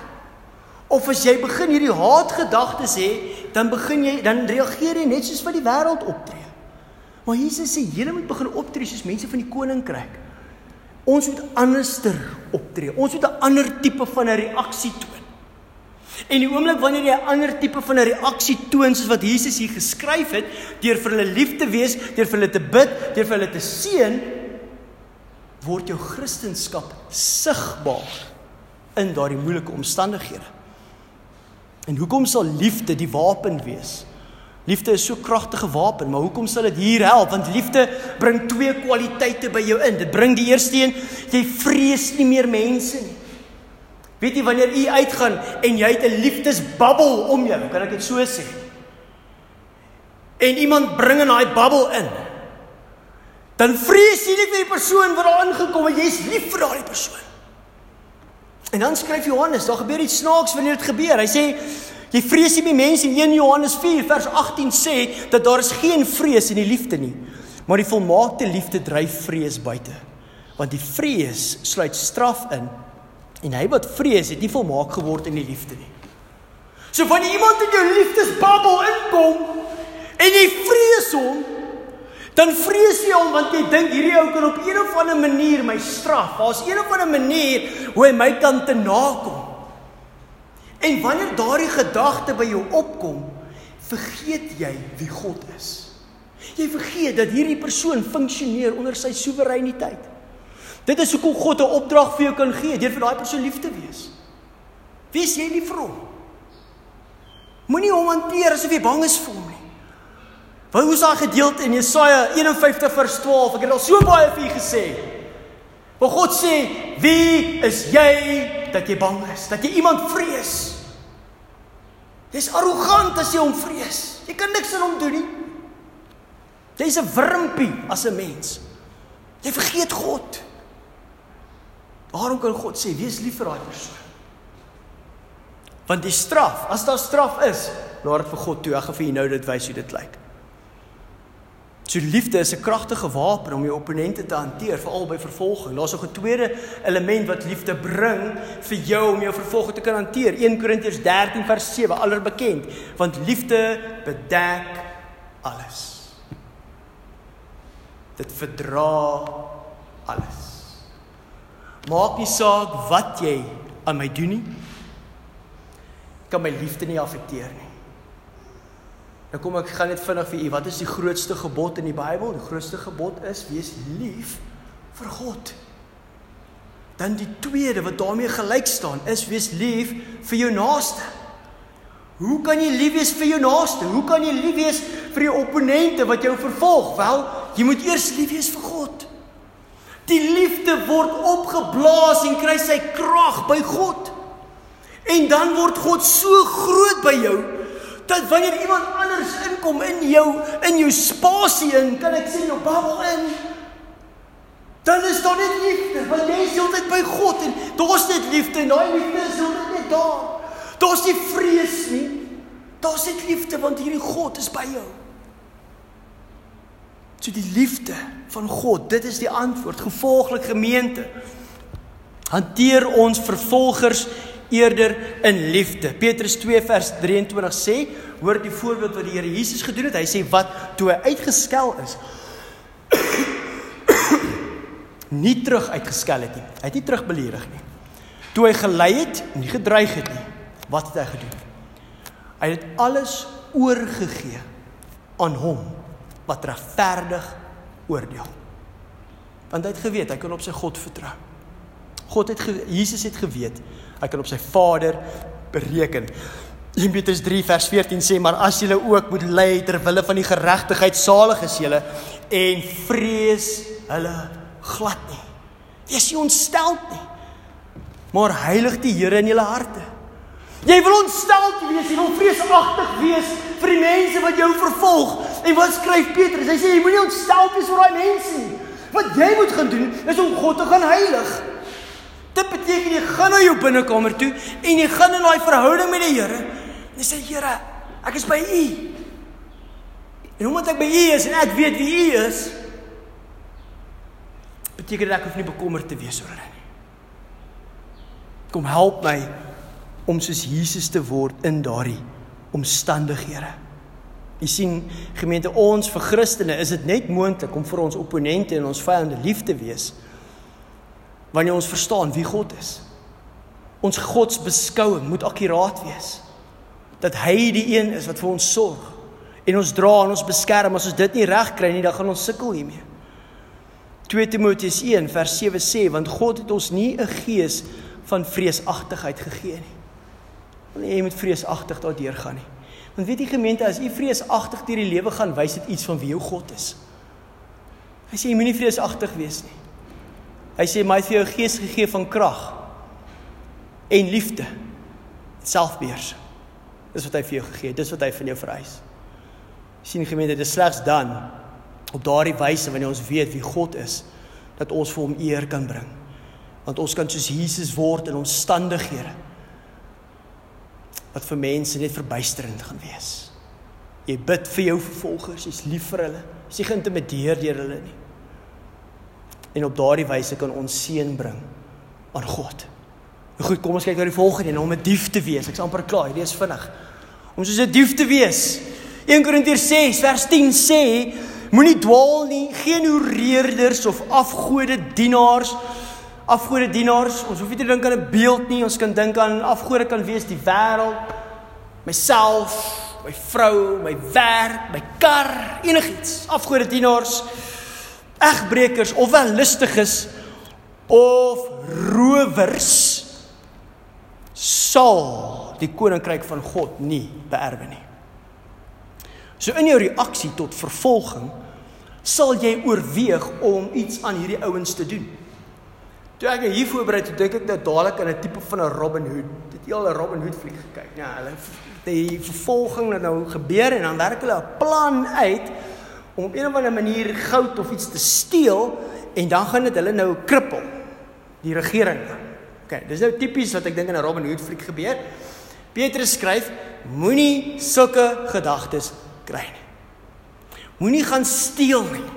of as jy begin hierdie haatgedagtes hê dan begin jy dan reageer jy net soos wat die wêreld optree Maar Jesus sê julle moet begin optree soos mense van die koninkryk. Ons moet anderster optree. Ons moet 'n ander tipe van 'n reaksie toon. En die oomblik wanneer jy 'n ander tipe van 'n reaksie toon soos wat Jesus hier geskryf het, deur vir hulle lief te wees, deur vir hulle te bid, deur vir hulle te seën, word jou kristendom sigbaar in daardie moeilike omstandighede. En hoekom sal liefde die wapen wees? Liefde is so kragtige wapen, maar hoekom sal dit hier help? Want liefde bring twee kwaliteite by jou in. Dit bring die eerste een, jy vrees nie meer mense nie. Weet jy wanneer u uitgaan en jy het 'n liefdesbubbel om jou, kan ek dit so sê? En iemand bring in daai bubbel in. Dan vrees jy nie vir die persoon wat daar ingekom het, jy's lief vir daai persoon. En dan skryf Johannes, daar gebeur iets snaaks wanneer dit gebeur. Hy sê Jy vrees nie die mense in 1 Johannes 4 vers 18 sê dat daar is geen vrees in die liefde nie. Maar die volmaakte liefde dryf vrees buite. Want die vrees sluit straf in en hy wat vrees het nie volmaak geword in die liefde nie. So wanneer iemand in jou liefdesbubbel inkom en jy vrees hom, dan vrees jy hom want jy dink hierdie ou kan op een of ander manier my straf. Daar's een of ander manier hoe hy my kan te nakom. En wanneer daardie gedagte by jou opkom, vergeet jy wie God is. Jy vergeet dat hierdie persoon funksioneer onder sy soewereiniteit. Dit is hoekom God 'n opdrag vir jou kan gee deur vir daai persoon lief te wees. Wees jy lief vir hom? Moenie hom hanteer asof jy bang is vir hom nie. Wat hoes daai gedeelte in Jesaja 51 vers 12? Ek het al so baie vir u gesê. Maar God sê, "Wie is jy dat jy bang is? Dat jy iemand vrees?" Jy's arrogant as jy hom vrees. Jy kan niks aan hom doen nie. Jy's 'n wurmpie as 'n mens. Jy vergeet God. Daarom kan God sê, wees lief vir daai persoon. Want die straf, as daar straf is, laat dit vir God toe. Ek gaan vir jou nou dit wys hoe dit lyk. So liefde is 'n kragtige wapen om jou opponente te hanteer, veral by vervolging. Daar's ook 'n tweede element wat liefde bring vir jou om jou vervolging te kan hanteer. 1 Korintiërs 13 vers 7, allerbekend, want liefde bedek alles. Dit verdra alles. Maak nie saak wat jy aan my doen nie. Kan my liefde nie affekteer nie. Nou kom ek gaan net vinnig vir u. Wat is die grootste gebod in die Bybel? Die grootste gebod is wees lief vir God. Dan die tweede wat daarmee gelyk staan is wees lief vir jou naaste. Hoe kan jy lief wees vir jou naaste? Hoe kan jy lief wees vir jou opponente wat jou vervolg? Wel, jy moet eers lief wees vir God. Die liefde word opgeblaas en kry sy krag by God. En dan word God so groot by jou dat wanneer iemand anders inkom in jou in jou spasie in, kan ek sê jou babbel in. Dan is daar net liefde, want jy is altyd by God en daar's net liefde en daai liefde is altyd net daar. Daar's nie vrees nie. Daar's net liefde want hierdie God is by jou. So die liefde van God, dit is die antwoord. Gevolglik gemeente. Hanteer ons vervolgers eerder in liefde. Petrus 2 vers 23 sê, hoor die voorbeeld wat die Here Jesus gedoen het. Hy sê wat toe hy uitgeskel is, nie terug uitgeskel het nie. Hy het nie terug beledig nie. Toe hy gelei het, nie gedreig het nie. Wat het hy gedoen? Hy het alles oorgegee aan hom wat regverdig oordeel. Want hy het geweet hy kan op sy God vertrou. God het Jesus het geweet Hy kan op sy Vader bereken. 1 Petrus 3 vers 14 sê maar as julle ook moet ly ter wille van die geregtigheid salig is julle en vrees hulle glad nie. Wees nie ontstel nie. Maar heilig die Here in julle harte. Jy wil ontstel wees, jy wil vreesagtig wees vir die mense wat jou vervolg. En wat skryf Petrus? Hy sê jy moenie ontstel wees vir daai mense nie. Wat jy moet gaan doen is om God te gaan heilig. Dit beteken jy gaan na jou binnekamer toe en jy gaan in daai verhouding met die Here. En jy sê Here, ek is by U. En omdat ek by U is en ek weet wie U is, beteken dit ek hoef nie bekommerd te wees oor hulle nie. Kom help my om soos Jesus te word in daardie omstandighede. Jy sien, gemeente ons vir Christene is dit net moontlik om vir ons opponente en ons vyande lief te wees wanneer ons verstaan wie God is. Ons godsbeskouing moet akkuraat wees. Dat hy die een is wat vir ons sorg en ons dra en ons beskerm. As ons dit nie reg kry nie, dan gaan ons sukkel hiermee. 2 Timoteus 1 vers 7 sê want God het ons nie 'n gees van vreesagtigheid gegee nie. Want jy moet vreesagtig daardeur gaan nie. Want weet jy gemeente as jy vreesagtig deur die lewe gaan, wys dit iets van wie jou God is. Hy sê jy moenie vreesagtig wees nie. Hy sê my het vir jou gees gegee van krag en liefde. Selfbeheers. Dis wat hy vir jou gegee het. Dis wat hy van jou vereis. sien gemeente, dit is slegs dan op daardie wyse wanneer ons weet wie God is dat ons vir hom eer kan bring. Want ons kan soos Jesus word in omstandighede wat vir mense net verbuisterend gaan wees. Jy bid vir jou vervolgers, jy's lief vir hulle. Jy's nie geïntimideer deur hulle nie en op daardie wyse kan ons seën bring aan God. Nou goed, kom ons kyk na die volgende en om 'n dief te wees. Ek's amper klaar, hierdie is vinnig. Om soos 'n dief te wees. 1 Korintiërs 6 vers 10 sê: Moenie dwaal nie, geen hoereerders of afgode dienaars afgode dienaars. Ons hoef nie te dink aan 'n beeld nie, ons kan dink aan afgode kan wees die wêreld, myself, my vrou, my werk, my kar, enigiets. Afgode dienaars egbreekers of wel lustiges of rowers sal die koninkryk van God nie beerwe nie. So in jou reaksie tot vervolging sal jy oorweeg om iets aan hierdie ouens te doen. Toe ek hier voorberei het, dink ek nou dadelik aan 'n tipe van 'n Robin Hood. Dit eel 'n Robin Hood fliek gekyk. Ja, hulle die vervolging het nou gebeur en dan werk hulle 'n plan uit om op 'n of ander manier goud of iets te steel en dan gaan dit hulle nou krippel die regering. OK, dis nou tipies wat ek dink in 'n Robin Hood fliek gebeur. Petrus skryf: Moenie sulke gedagtes kry nie. Moenie gaan steel nie.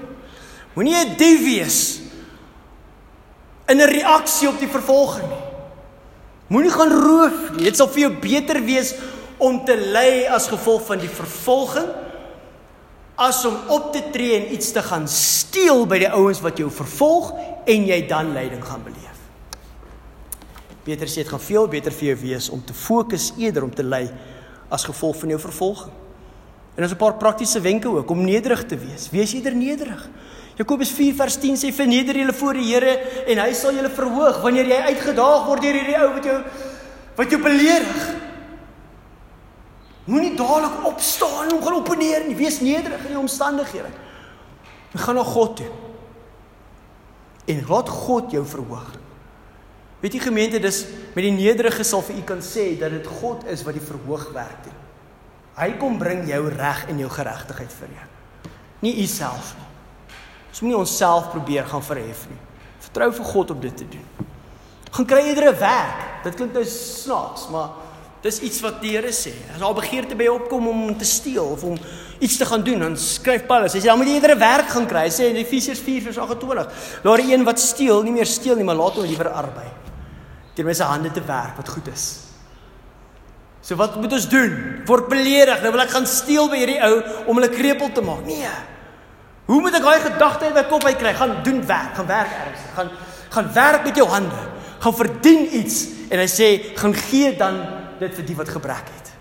Moenie 'n dief wees in 'n reaksie op die vervolging nie. Moenie gaan roof nie. Dit sal vir jou beter wees om te ly as gevolg van die vervolging as om op te tree en iets te gaan steel by die ouens wat jou vervolg en jy dan lyding gaan beleef. Petrus sê dit gaan veel beter vir jou wees om te fokus eerder om te ly as gevolg van jou vervolging. En daar's 'n paar praktiese wenke ook om nederig te wees. Wees eerder nederig. Jakobus 4 vers 10 sê verneder julle voor die Here en hy sal julle verhoog wanneer jy uitgedaag word deur hierdie ou wat jou wat jou beledig. Moenie dadelik opstaan en gaan opneer nie. Wees nederig in die omstandighede. En gaan na God toe. En laat God jou verhoog. Weet jy gemeente, dis met die nederige sal vir u kan sê dat dit God is wat die verhoog werk doen. Hy kom bring jou reg en jou geregtigheid vir jou. Nie u self nie. Ons moenie onsself probeer gaan verhef nie. Vertrou vir God om dit te doen. Gaan kry eerder 'n werk. Dit klink nou snaaks, maar dis iets wat die Here sê. As daar begeerte by jou opkom om te steel of om iets te gaan doen, dan skryf Paulus, hy sê dan moet jy eerder 'n werk gaan kry. Hy sê in Efesiërs 4:28, laat die een wat steel nie meer steel nie, maar laat hom liewer arbei met sy hande te werk wat goed is. So wat moet ons doen? Word beledig. Nou wil ek gaan steel by hierdie ou om hulle krepeel te maak. Nee. Hoe moet ek daai gedagte in my kop uitkry? Gaan doen werk, gaan werk ergens. Gaan gaan werk met jou hande. Gaan verdien iets en hy sê gaan gee dan dit vir die wat gebrek het.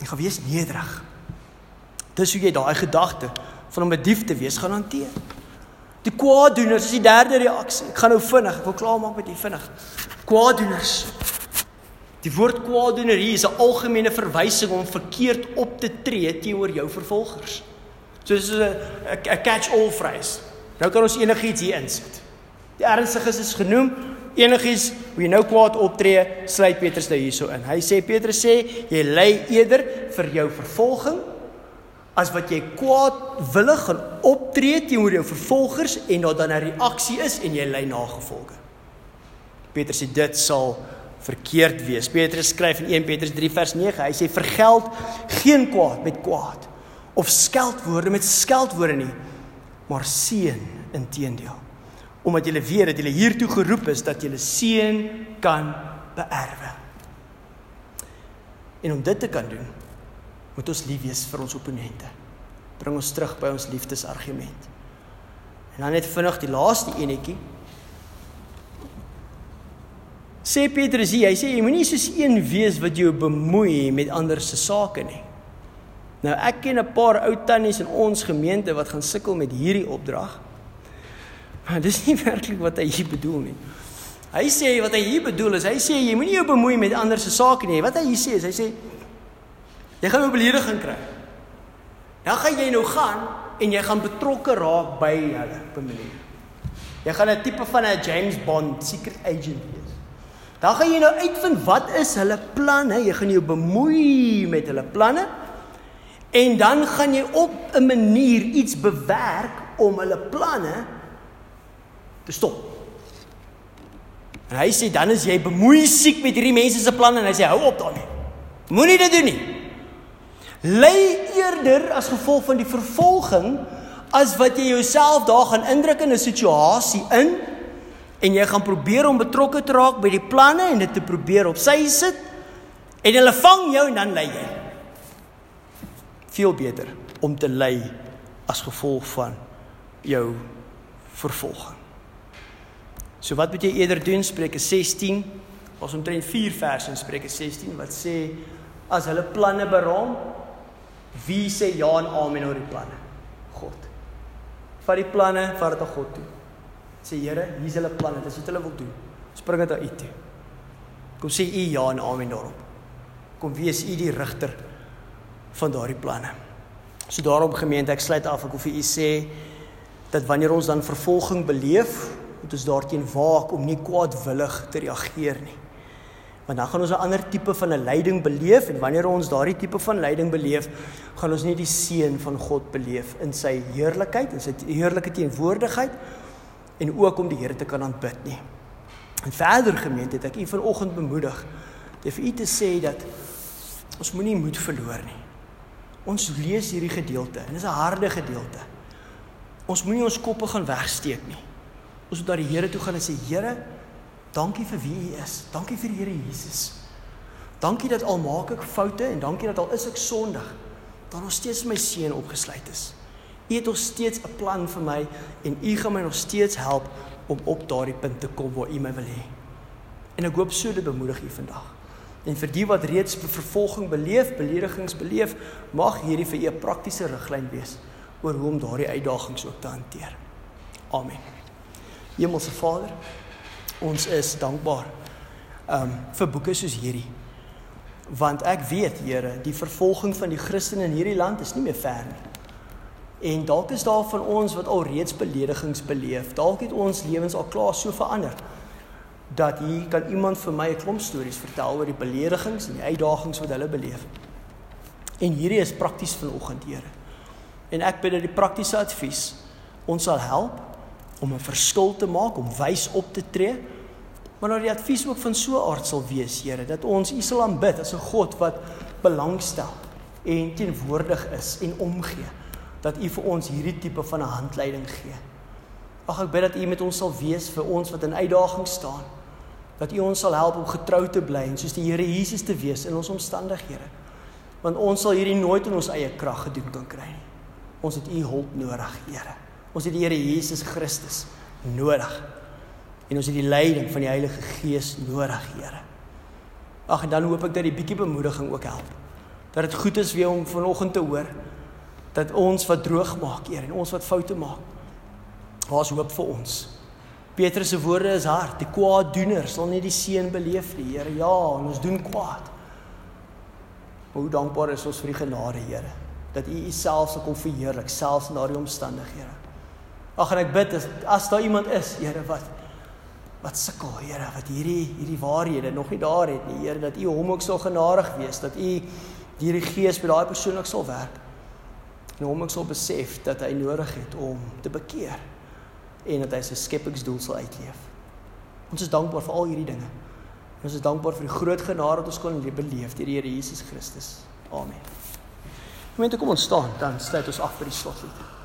Jy gaan wees nederig. Dis hoe jy daai gedagte van om 'n dief te wees gaan hanteer. Die kwaaddoeners is die derde reaksie. Ek gaan nou vinnig, ek wil klaarmaak met die vinnig. Kwaaddoeners. Die woord kwaaddoener hier is 'n algemene verwysing om verkeerd op te tree teenoor jou vervolgers. So dis 'n 'n catch-all phrase. Nou kan ons enigiets hier insit. Die ernstiges is genoem. Enigiets hoe jy nou kwaad optree, sluit Petrus nou hierso in. Hy sê Petrus sê jy lei eerder vir jou vervolging as wat jy kwaadwillig gaan optree teenoor jou vervolgers en daar dan 'n reaksie is en jy ly nagevolge. Petrus sê dit sal verkeerd wees. Petrus skryf in 1 Petrus 3 vers 9. Hy sê vergeld geen kwaad met kwaad of skeldwoorde met skeldwoorde nie, maar seën inteendeel. Omdat jy weet dat jy hiertoe geroep is dat jy seën kan beerwe. En om dit te kan doen, moet ons lief wees vir ons opponente. Bring ons terug by ons liefdesargument. En dan net vinnig die laaste enetjie. Sê Petrus hier, hy sê jy moenie soos een wees wat jou bemoei met ander se sake nie. Nou ek ken 'n paar ou tannies in ons gemeente wat gaan sukkel met hierdie opdrag. Maar dis nie werklik wat hy hier bedoel nie. Hy sê wat hy hier bedoel is, hy sê jy moenie jou bemoei met ander se sake nie. Wat hy hier sê is hy sê Jy gaan 'n belediging kry. Dan gaan jy nou gaan en jy gaan betrokke raak by hulle op 'n manier. Jy gaan 'n tipe van 'n James Bond secret agent wees. Dan gaan jy nou uitvind wat is hulle planne? Jy gaan jou bemoei met hulle planne. En dan gaan jy op 'n manier iets bewerk om hulle planne te stop. En hy sê dan is jy bemoei siek met hierdie mense se planne en hy sê hou op daarmee. Moenie dit doen nie lei eerder as gevolg van die vervolging as wat jy jouself daar gaan indruk in 'n situasie in en jy gaan probeer om betrokke te raak by die planne en dit te probeer op sy sit en hulle vang jou en dan lei jy veel beter om te lei as gevolg van jou vervolging so wat moet jy eerder doen Spreuke 16 ons omtrent 4 verse in Spreuke 16 wat sê as hulle planne beraam Wie sê ja en amen oor die planne? God. Vat die planne, vat dit aan God toe. Sê Here, hier's hulle planne, dis wat hulle wil doen. Spring dit aan U toe. Kom sê U ja en amen daarop. Kom wees U die rigter van daardie planne. So daarom gemeente, ek sluit af ek wil vir u sê dat wanneer ons dan vervolging beleef, moet ons daarteen waak om nie kwaadwillig te reageer nie. Want dan gaan ons 'n ander tipe van 'n lyding beleef en wanneer ons daardie tipe van lyding beleef, gaan ons nie die seën van God beleef in sy heerlikheid en sy heerlike teenwoordigheid en ook om die Here te kan aanbid nie. En verder gemeente het ek u vanoggend bemoedig Dit vir u te sê dat ons moenie moed verloor nie. Ons lees hierdie gedeelte en dit is 'n harde gedeelte. Ons moenie ons koppe gaan wegsteek nie. Ons moet na die Here toe gaan en sê Here, dankie vir wie U is. Dankie vir die Here Jesus. Dankie dat al maak ek foute en dankie dat al is ek sondig, dan nog steeds my seën opgesluit is. U het nog steeds 'n plan vir my en U gaan my nog steeds help om op daardie punt te kom waar U my wil hê. En ek hoop so dit bemoedig U vandag. En vir die wat reeds vervolging beleef, beledigings beleef, mag hierdie vir u 'n praktiese riglyn wees oor hoe om daardie uitdagings ook te hanteer. Amen. Hemelse Vader, ons is dankbaar um vir boeke soos hierdie. Want ek weet, Here, die vervolging van die Christene in hierdie land is nie meer ver nie. En dalk is daar van ons wat al reeds beledigings beleef. Dalk het ons lewens al klaar so verander dat hier kan iemand vir my 'n klomp stories vertel oor die beledigings en die uitdagings wat hulle beleef. En hierdie is prakties vanoggend, Here. En ek bid dat die praktiese advies ons sal help om 'n verskil te maak, om wys op te tree. Maar nou die advies ook van so aard sal wees, Here, dat ons U sal aanbid as 'n God wat belangstel en teenwoordig is en omgee dat U vir ons hierdie tipe van 'n handleiding gee. Ag ek bid dat U met ons sal wees vir ons wat in uitdaging staan dat U ons sal help om getrou te bly en soos die Here Jesus te wees in ons omstandighede. Want ons sal hierdie nooit in ons eie krag gedoen kan kry nie. Ons het U hulp nodig, Here. Ons het die Here Jesus Christus nodig. En ons het die leiding van die Heilige Gees nodig, Here. Ag en dan hoop ek dat die bietjie bemoediging ook help. Dat dit goed is weer om vanoggend te hoor dat ons wat droog maak, Here, en ons wat foute maak. Daar's hoop vir ons. Petrus se woorde is hard. Die kwaaddoener sal nie die seën beleef nie. Here, ja, ons doen kwaad. Maar hoe dankbaar is ons vir die genade, Here, dat U Uself sal kom verheerlik selfs in daardie omstandighede. Ag en ek bid as, as daar iemand is, Here, wat wat sukkel, Here, wat hierdie hierdie waarhede nog nie daar het nie, Here, dat U hom ook sal genadig wees, dat U hierdie gees by daai persoon ook sal werk. En hom ook sal besef dat hy nodig het om te bekeer en dat hy sy skepingsdoel sal uitleef. Ons is dankbaar vir al hierdie dinge. Ons is dankbaar vir die groot genade wat ons kon beleef deur die Here Jesus Christus. Amen. Gemeente kom ons staan, dan sluit ons af vir die slotlied.